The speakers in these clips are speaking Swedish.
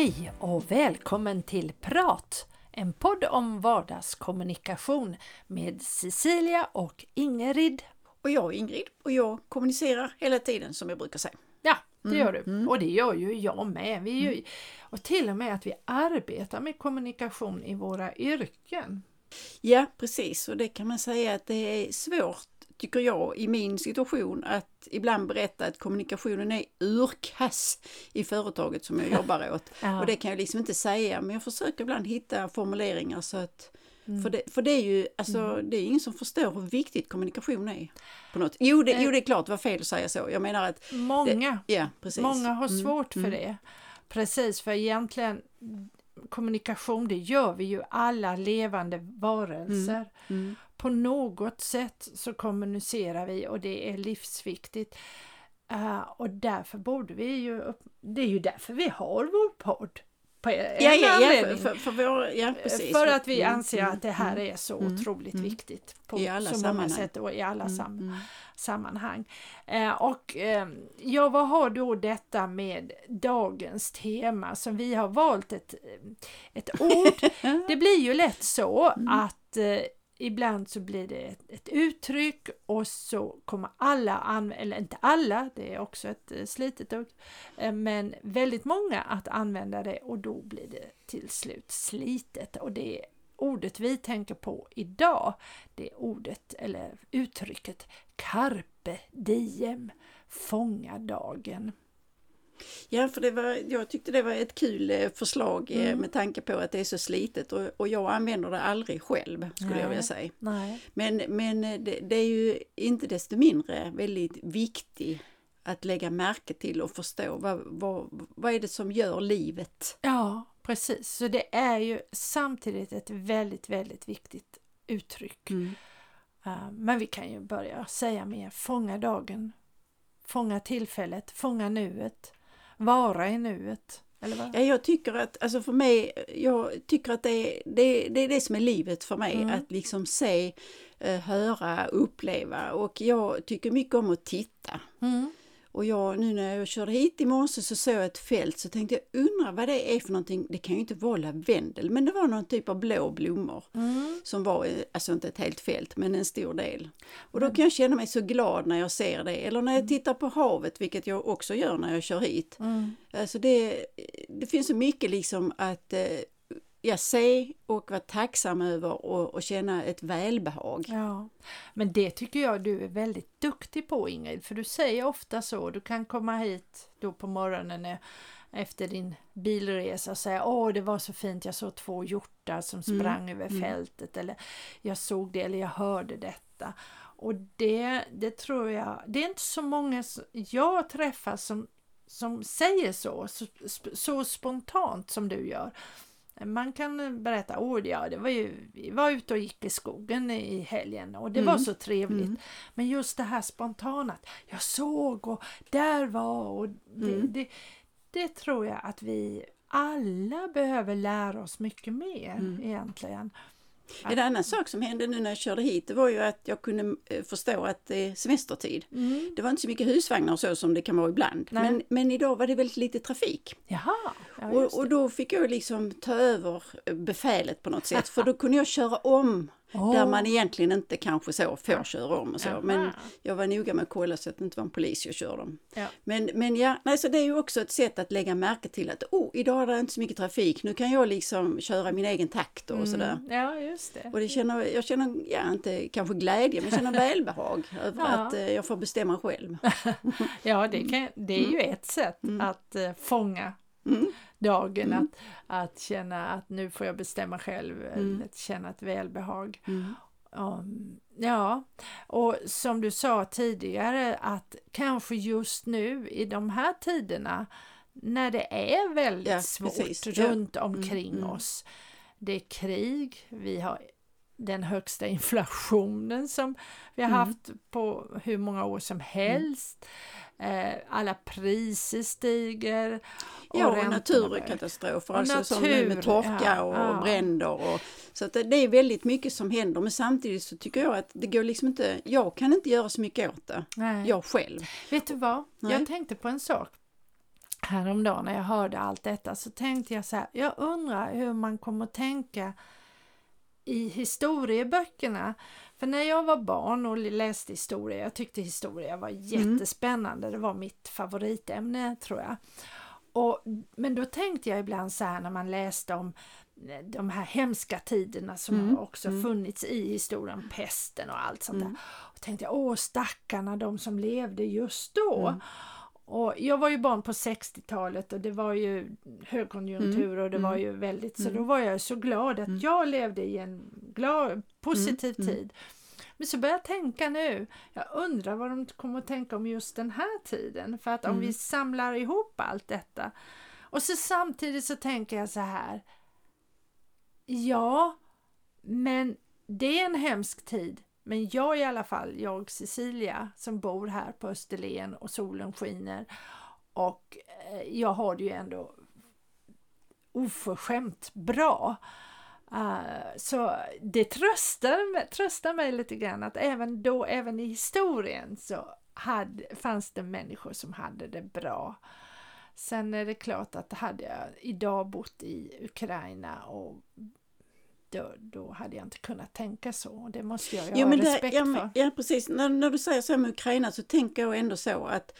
Hej och välkommen till Prat! En podd om vardagskommunikation med Cecilia och Ingrid. Och jag är Ingrid och jag kommunicerar hela tiden som jag brukar säga. Ja, det gör du. Och det gör ju jag med. Vi ju, och till och med att vi arbetar med kommunikation i våra yrken. Ja, precis. Och det kan man säga att det är svårt, tycker jag, i min situation att ibland berätta att kommunikationen är urkass i företaget som jag jobbar åt. Ja. Och det kan jag liksom inte säga, men jag försöker ibland hitta formuleringar så att För, det, för det är ju, alltså det är ingen som förstår hur viktigt kommunikation är. På något. Jo, det, jo, det är klart, det var fel att säga så. Jag menar att... Många, Det, ja, precis. många har Mm, svårt för mm. det. Precis, för egentligen kommunikation, det gör vi ju alla levande varelser. På något sätt så kommunicerar vi och det är livsviktigt. Eh, och därför borde vi ju, upp- det är ju därför vi har vår podd. På en Ja, ja, ja, för, för, vår, ja, precis. För att vi Mm, anser mm, att det här mm, är så mm, otroligt mm. viktigt på I alla så många sammanhang. sätt och i alla mm, sam mm. sammanhang. Eh, och eh, ja, vad har då detta med dagens tema som vi har valt ett, ett ord. Det blir ju lätt så att eh, ibland så blir det ett, ett uttryck och så kommer alla eller inte alla, det är också ett eh, slitet ord, eh, men väldigt många att använda det och då blir det till slut slitet och det ordet vi tänker på idag, det är ordet eller uttrycket carpe diem, fånga dagen. Ja, för det var, jag tyckte det var ett kul eh, förslag eh, Mm. med tanke på att det är så slitet och, och jag använder det aldrig själv skulle jag Nej. vilja säga. Nej. Men, men eh, det, det är ju inte desto mindre väldigt viktigt att lägga märke till och förstå vad, vad, vad är det som gör livet? Ja, precis. Så det är ju samtidigt ett väldigt, väldigt viktigt uttryck. Eh, Men vi kan ju börja säga mer. Fånga dagen. Fånga tillfället. Fånga nuet. Vara i nuet. Eller vad? Ja, jag tycker att, alltså för mig, jag tycker att det är det, det, är det som är livet för mig, Mm. att liksom se, eh, höra, uppleva och jag tycker mycket om att titta. Mm. Och jag, nu när jag körde hit i morse så såg jag ett fält så tänkte jag undra vad det är för någonting. Det kan ju inte vara lavendel men det var någon typ av blå blommor Mm. som var, eh, alltså inte ett helt fält men en stor del. Och då kan jag känna mig så glad när jag ser det. Eller när jag tittar på havet vilket jag också gör när jag kör hit. Mm. Alltså det, det finns så mycket liksom att jag se och vara tacksam över och, och känna ett välbehag. Ja, men det tycker jag du är väldigt duktig på Ingrid, för du säger ofta så. Du kan komma hit då på morgonen eh, efter din bilresa och säga åh det var så fint, jag såg två hjortar som Mm, sprang över mm. fältet eller jag såg det eller jag hörde detta. Och det, det tror jag, det är inte så många jag träffar som, som säger så, så, så spontant som du gör. Man kan berätta, åh ja, det var ju, vi var ute och gick i skogen i helgen och det var Mm. så trevligt. Mm. Men just det här spontana, jag såg och där var och det, Mm. det, det tror jag att vi alla behöver lära oss mycket mer Mm. egentligen. En annan sak som hände nu när jag körde hit det var ju att jag kunde eh, förstå att det är semestertid. Mm. Det var inte så mycket husvagnar och så som det kan vara ibland. Men, men idag var det väldigt lite trafik. Jaha, ja, och, och då fick jag liksom ta över eh, befälet på något sätt. För då kunde jag köra om där Åh. man egentligen inte kanske så får köra om och så. Jaha. Men jag var noga med att kolla så att det inte var en polis jag körde om. Ja. Men, men ja, nej, så det är ju också ett sätt att lägga märke till att oh, idag är det inte så mycket trafik, nu kan jag liksom köra min egen takt och sådär. Mm, ja, just det. Och det känner, jag känner, ja inte kanske glädje, men jag känner välbehag över Ja. att eh, jag får bestämma själv. Ja, det, kan, det är ju ett sätt att eh, fånga Mm. Dagen, Mm. att, att känna att nu får jag bestämma själv, Mm. att känna ett välbehag. Mm. Um, ja, och som du sa tidigare att kanske just nu i de här tiderna när det är väldigt Ja, svårt precis. Runt omkring mm. oss. Det är krig, vi har den högsta inflationen som vi har Mm. haft på hur många år som helst. Eh, alla priser stiger. Ja, och naturkatastrofer, Och alltså som nu med natur, torka ja, och ja. bränder. Och, så att det, är väldigt mycket som händer, men samtidigt så tycker jag att det går liksom inte, jag kan inte göra så mycket åt det, Nej. jag själv. Vet du vad? Nej. Jag tänkte på en sak. häromdagen när jag hörde allt detta så tänkte jag så här, jag undrar hur man kommer tänka i historieböckerna. För när jag var barn och läste historia, jag tyckte historia var mm. jättespännande, mm. det var mitt favoritämne tror jag. Och, men då tänkte jag ibland så här när man läste om eh, de här hemska tiderna som mm. har också mm. funnits i historien, pesten och allt sånt mm. där. Och tänkte jag, åh stackarna de som levde just då. Mm. Och jag var ju barn på 60-talet och det var ju högkonjunktur och det var mm. ju väldigt så då var jag så glad att jag levde i en glad, positiv tid. Men så börjar jag tänka nu, jag undrar vad de kommer att tänka om just den här tiden. För att om mm. vi samlar ihop allt detta. Och så samtidigt så tänker jag så här. Ja, men det är en hemsk tid. Men jag i alla fall, jag Cecilia som bor här på Österlen och solen skiner och eh, jag har det ju ändå oförskämt bra. Uh, så det tröstar, tröstar mig lite grann att även då, även i historien så hade, fanns det människor som hade det bra. Sen är det klart att hade jag idag bott i Ukraina och då, då hade jag inte kunnat tänka så. Det måste jag ju jo, ha respekt ja, för. Ja, precis. När, när du säger så med Ukraina så tänker jag ändå så att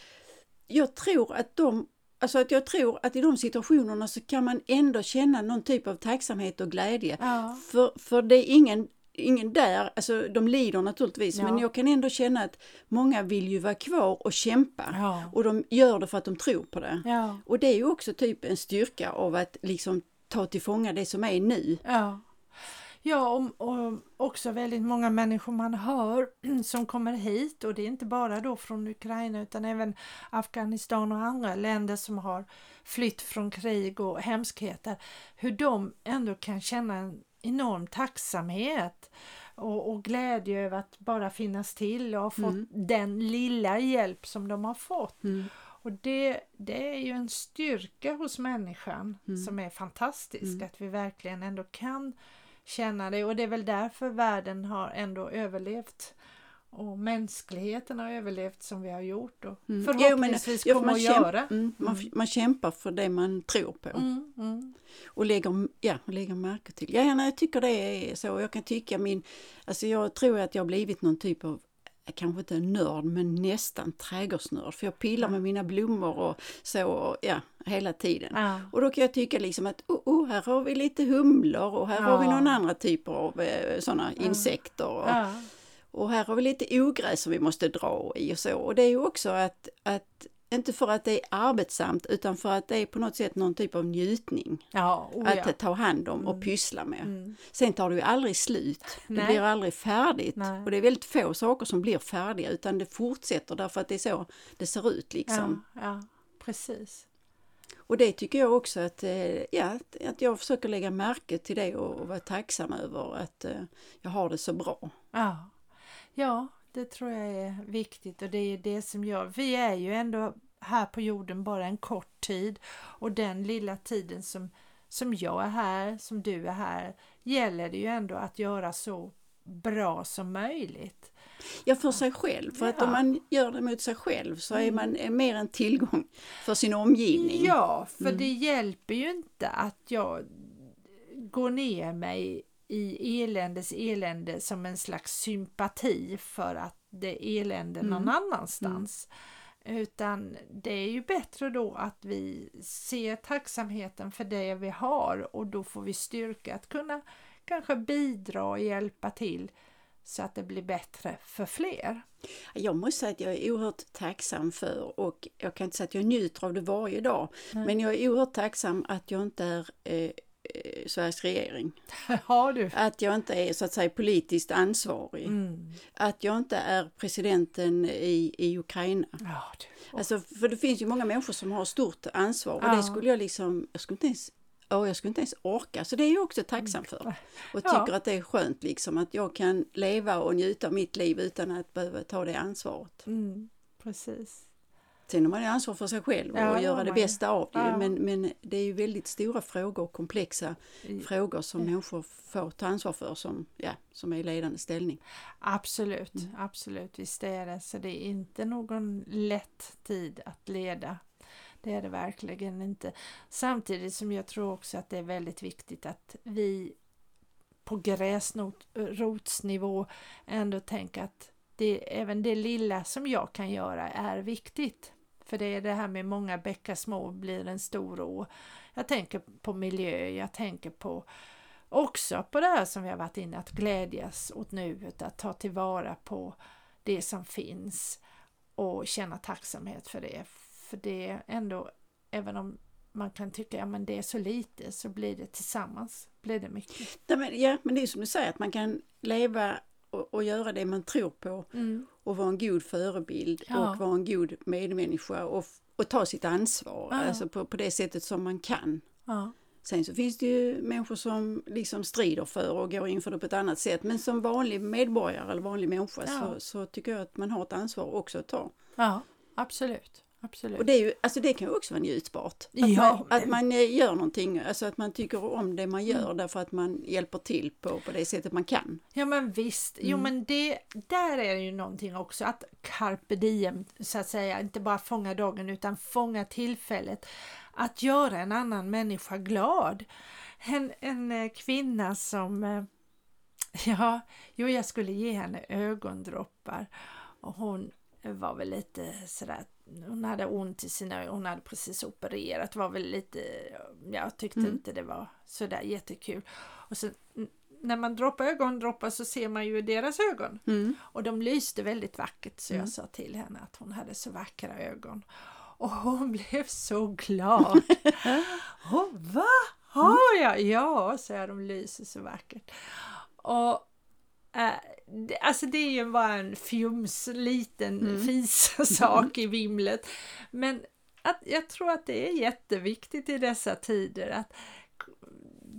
jag tror att de Alltså att jag tror att i de situationerna så kan man ändå känna någon typ av tacksamhet och glädje. Ja. För, för det är ingen, ingen där, alltså de lider naturligtvis, ja. men jag kan ändå känna att många vill ju vara kvar och kämpa. Ja. Och de gör det för att de tror på det. Och det är ju också typ en styrka av att liksom ta till fånga det som är nu. Ja, och, och, också väldigt många människor man hör som kommer hit och det är inte bara då från Ukraina utan även Afghanistan och andra länder som har flytt från krig och hemskheter. Hur de ändå kan känna en enorm tacksamhet och, och glädje över att bara finnas till och ha fått mm. den lilla hjälp som de har fått. Mm. Och det, det är ju en styrka hos människan mm. som är fantastisk, mm. att vi verkligen ändå kan känna det och det är väl därför världen har ändå överlevt och mänskligheten har överlevt som vi har gjort och mm. förhoppningsvis jo, men, kommer ja, att göra. Mm, man, mm. man kämpar för det man tror på. Mm, mm. Och lägger, ja, lägger märke till. Ja, jag tycker det är så. Jag kan tycka min, alltså jag tror att jag har blivit någon typ av kanske inte en nörd, men nästan trädgårdsnörd. För jag pillar med mina blommor och så, ja, hela tiden. Ja. Och då kan jag tycka liksom att, oh, oh här har vi lite humlor och här ja. har vi någon andra typer av eh, sådana ja. insekter. Och, och, här har vi lite ogräs som vi måste dra i och så. Och det är ju också att, att inte för att det är arbetsamt utan för att det är på något sätt någon typ av njutning. Ja, oh att ja. ta hand om och mm. pyssla med. Mm. Sen tar det ju aldrig slut. Nej. Det blir aldrig färdigt. Nej. Och det är väldigt få saker som blir färdiga utan det fortsätter därför att det är så det ser ut liksom. Ja, ja precis. Och det tycker jag också att, eh, ja, att jag försöker lägga märke till det och, vara tacksam över att eh, jag har det så bra. Ja, ja det tror jag är viktigt och det är det som gör, vi är ju ändå här på jorden bara en kort tid och den lilla tiden som, som jag är här, som du är här, gäller det ju ändå att göra så bra som möjligt. Ja, för sig själv. För ja. att om man gör det mot sig själv så är mm. man mer en tillgång för sin omgivning. Ja, för mm. det hjälper ju inte att jag går ner mig i eländes elände som en slags sympati för att det är elände någon mm. annanstans. Mm. Utan det är ju bättre då att vi ser tacksamheten för det vi har och då får vi styrka att kunna kanske bidra och hjälpa till så att det blir bättre för fler. Jag måste säga att jag är oerhört tacksam för och jag kan inte säga att jag njuter av det varje dag, mm. men jag är oerhört tacksam att jag inte är eh, Sveriges regering. Ja, du. Att jag inte är så att säga politiskt ansvarig. Mm. Att jag inte är presidenten i, i Ukraina. Ja, du. Alltså, för det finns ju många människor som har stort ansvar och ja. det skulle jag liksom, jag skulle inte ens Oh, jag skulle inte ens orka, så det är jag också tacksam för. Och tycker ja. att det är skönt liksom att jag kan leva och njuta av mitt liv utan att behöva ta det ansvaret. Mm, precis. Sen har man ju ansvar för sig själv och ja, göra det bästa av det. Ja. Men, men det är ju väldigt stora frågor och komplexa I, frågor som ja. människor får ta ansvar för som, ja, som är i ledande ställning. Absolut, mm. absolut, visst är det. Så det är inte någon lätt tid att leda Det är det verkligen inte. Samtidigt som jag tror också att det är väldigt viktigt att vi på gräsrotsnivå ändå tänker att det, även det lilla som jag kan göra är viktigt. För det är det här med många bäckar små blir en stor å. Jag tänker på miljö, jag tänker på också på det här som vi har varit inne att glädjas åt nuet, att ta tillvara på det som finns och känna tacksamhet för det. För det är ändå, även om man kan tycka att ja, det är så lite, så blir det tillsammans blir det mycket. Ja men, ja, men det är som du säger, att man kan leva och, och göra det man tror på Mm. och vara en god förebild Ja. och vara en god medmänniska och, och ta sitt ansvar Ja. alltså på, på det sättet som man kan. Ja. Sen så finns det ju människor som liksom strider för och går in för det på ett annat sätt. Men som vanlig medborgare eller vanlig människa så, så tycker jag att man har ett ansvar också att ta. ja, absolut. Absolut. Och det, är ju, alltså det kan ju också vara njutbart. Att, Ja, man, att man eh, gör någonting, alltså att man tycker om det man gör därför att man hjälper till på, på det sättet man kan. Ja men visst, jo Mm. men det, där är det ju någonting också att carpe diem så att säga, inte bara fånga dagen utan fånga tillfället att göra en annan människa glad. En, en eh, kvinna som, eh, ja, jo jag skulle ge henne ögondroppar och hon var väl lite sådär, hon hade ont i sina hon hade precis opererat, var väl lite, jag tyckte Mm. inte det var sådär jättekul. Och sen när man droppar ögondroppar så ser man ju deras ögon Mm. och de lyste väldigt vackert så Mm. jag sa till henne att hon hade så vackra ögon. Och hon blev så glad. Hon, va? Har jag? Ja, så jag, de lyser så vackert. Och det, alltså det är ju bara en fjums liten Mm. fissak i vimlet. Men att, jag tror att det är jätteviktigt i dessa tider att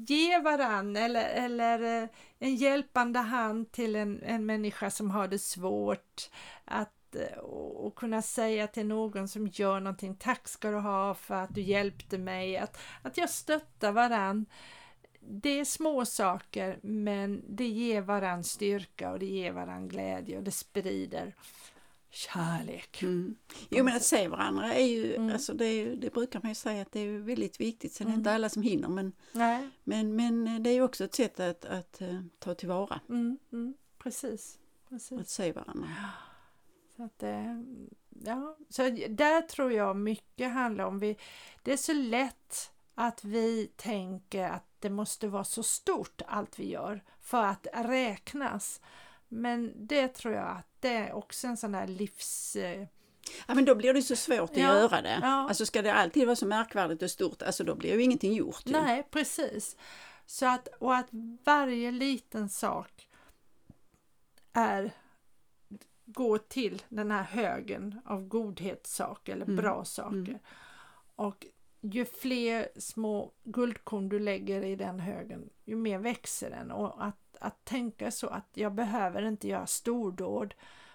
ge varann eller, eller eh, en hjälpande hand till en, en människa som har det svårt. Att, eh, och, och kunna säga till någon som gör någonting, tack ska du ha för att du hjälpte mig. Att, att jag stöttar varann. Det är små saker men det ger varann styrka och det ger varann glädje och det sprider kärlek. Mm. Jo men att se varandra är ju, Mm. alltså det, är det brukar man ju säga att det är väldigt viktigt. Sen är det Mm. inte alla som hinner men, Nej, men, men det är ju också ett sätt att, att eh, ta tillvara, mm, mm, precis. precis. att se varandra. Så, att, eh, ja. så där tror jag mycket handlar om, vi, det är så lätt att vi tänker att det måste vara så stort allt vi gör för att räknas. Men det tror jag att det är också en sån här livs... eh, Ja men då blir det så svårt att Ja, göra det. ja. Alltså ska det alltid vara så märkvärdigt och stort, alltså då blir ju ingenting gjort. ju. Nej, precis. Så att, och att varje liten sak är går till den här högen av godhetssaker eller Mm, bra saker. Och ju fler små guldkorn du lägger i den högen, ju mer växer den. Och att, att tänka så att jag behöver inte göra stordåd,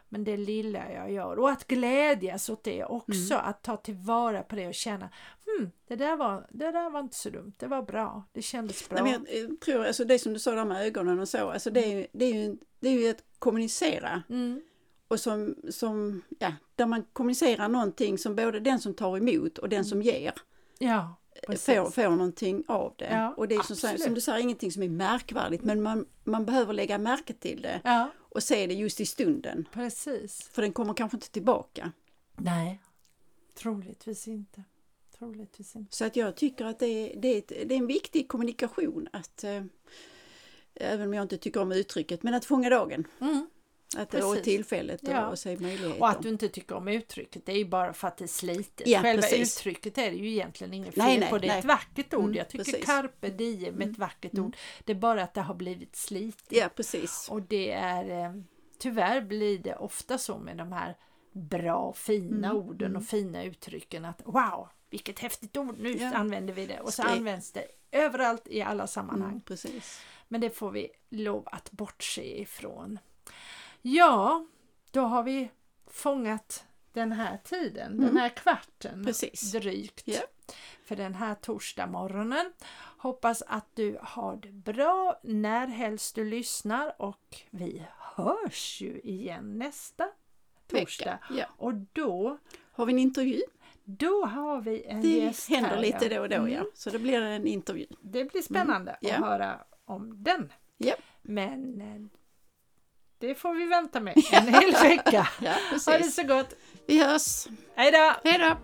men det lilla jag gör. Och att glädjas åt det också, att ta tillvara på det och känna hmm, det, där var, det där var inte så dumt, det var bra, det kändes bra. Nej, men jag, jag tror, alltså det som du sa där med ögonen och så, alltså det är det är ju, det är ju att kommunicera. Mm, Och som, som, ja, där man kommunicerar någonting som både den som tar emot och den som ger ja, får, får någonting av det. Ja, och det är som, som du säger ingenting som är märkvärdigt men man, man behöver lägga märke till det Ja, och se det just i stunden. precis. För den kommer kanske inte tillbaka. Nej, troligtvis inte. Troligtvis inte. Så att jag tycker att det är, det är, ett, det är en viktig kommunikation att eh, Även om jag inte tycker om uttrycket, men att fånga dagen. Mm. Att, Precis. och tillfället och, Ja. se möjligheter. Och att du inte tycker om uttrycket, det är ju bara för att det är slitet. Ja, Själva precis. uttrycket är det ju egentligen inget fel Nej, nej, på. Det är nej. ett vackert ord. Mm, Jag tycker precis. carpe diem är ett Mm, vackert mm. ord. Det är bara att det har blivit slitet. Ja, precis. Och det är eh, tyvärr blir det ofta så med de här bra, fina Mm, orden mm. och fina uttrycken att wow, vilket häftigt ord, nu Ja. använder vi det. Och så Det- används det överallt i alla sammanhang. Mm. Men det får vi lov att bortse ifrån. Ja, då har vi fångat den här tiden, den Mm. här kvarten Precis. drygt Ja. för den här torsdag morgonen. Hoppas att du har det bra när helst du lyssnar och vi hörs ju igen nästa torsdag. Ja. Och då, Har vi en intervju? Då har vi en Det gäst händer här, lite ja. då och då, ja. Mm. Så det blir en intervju. Det blir spännande Ja. att höra om den. Ja. Men eh, det får vi vänta med en hel vecka. Ja, Ha det så gott! Vi hörs. Hej då! Hej då!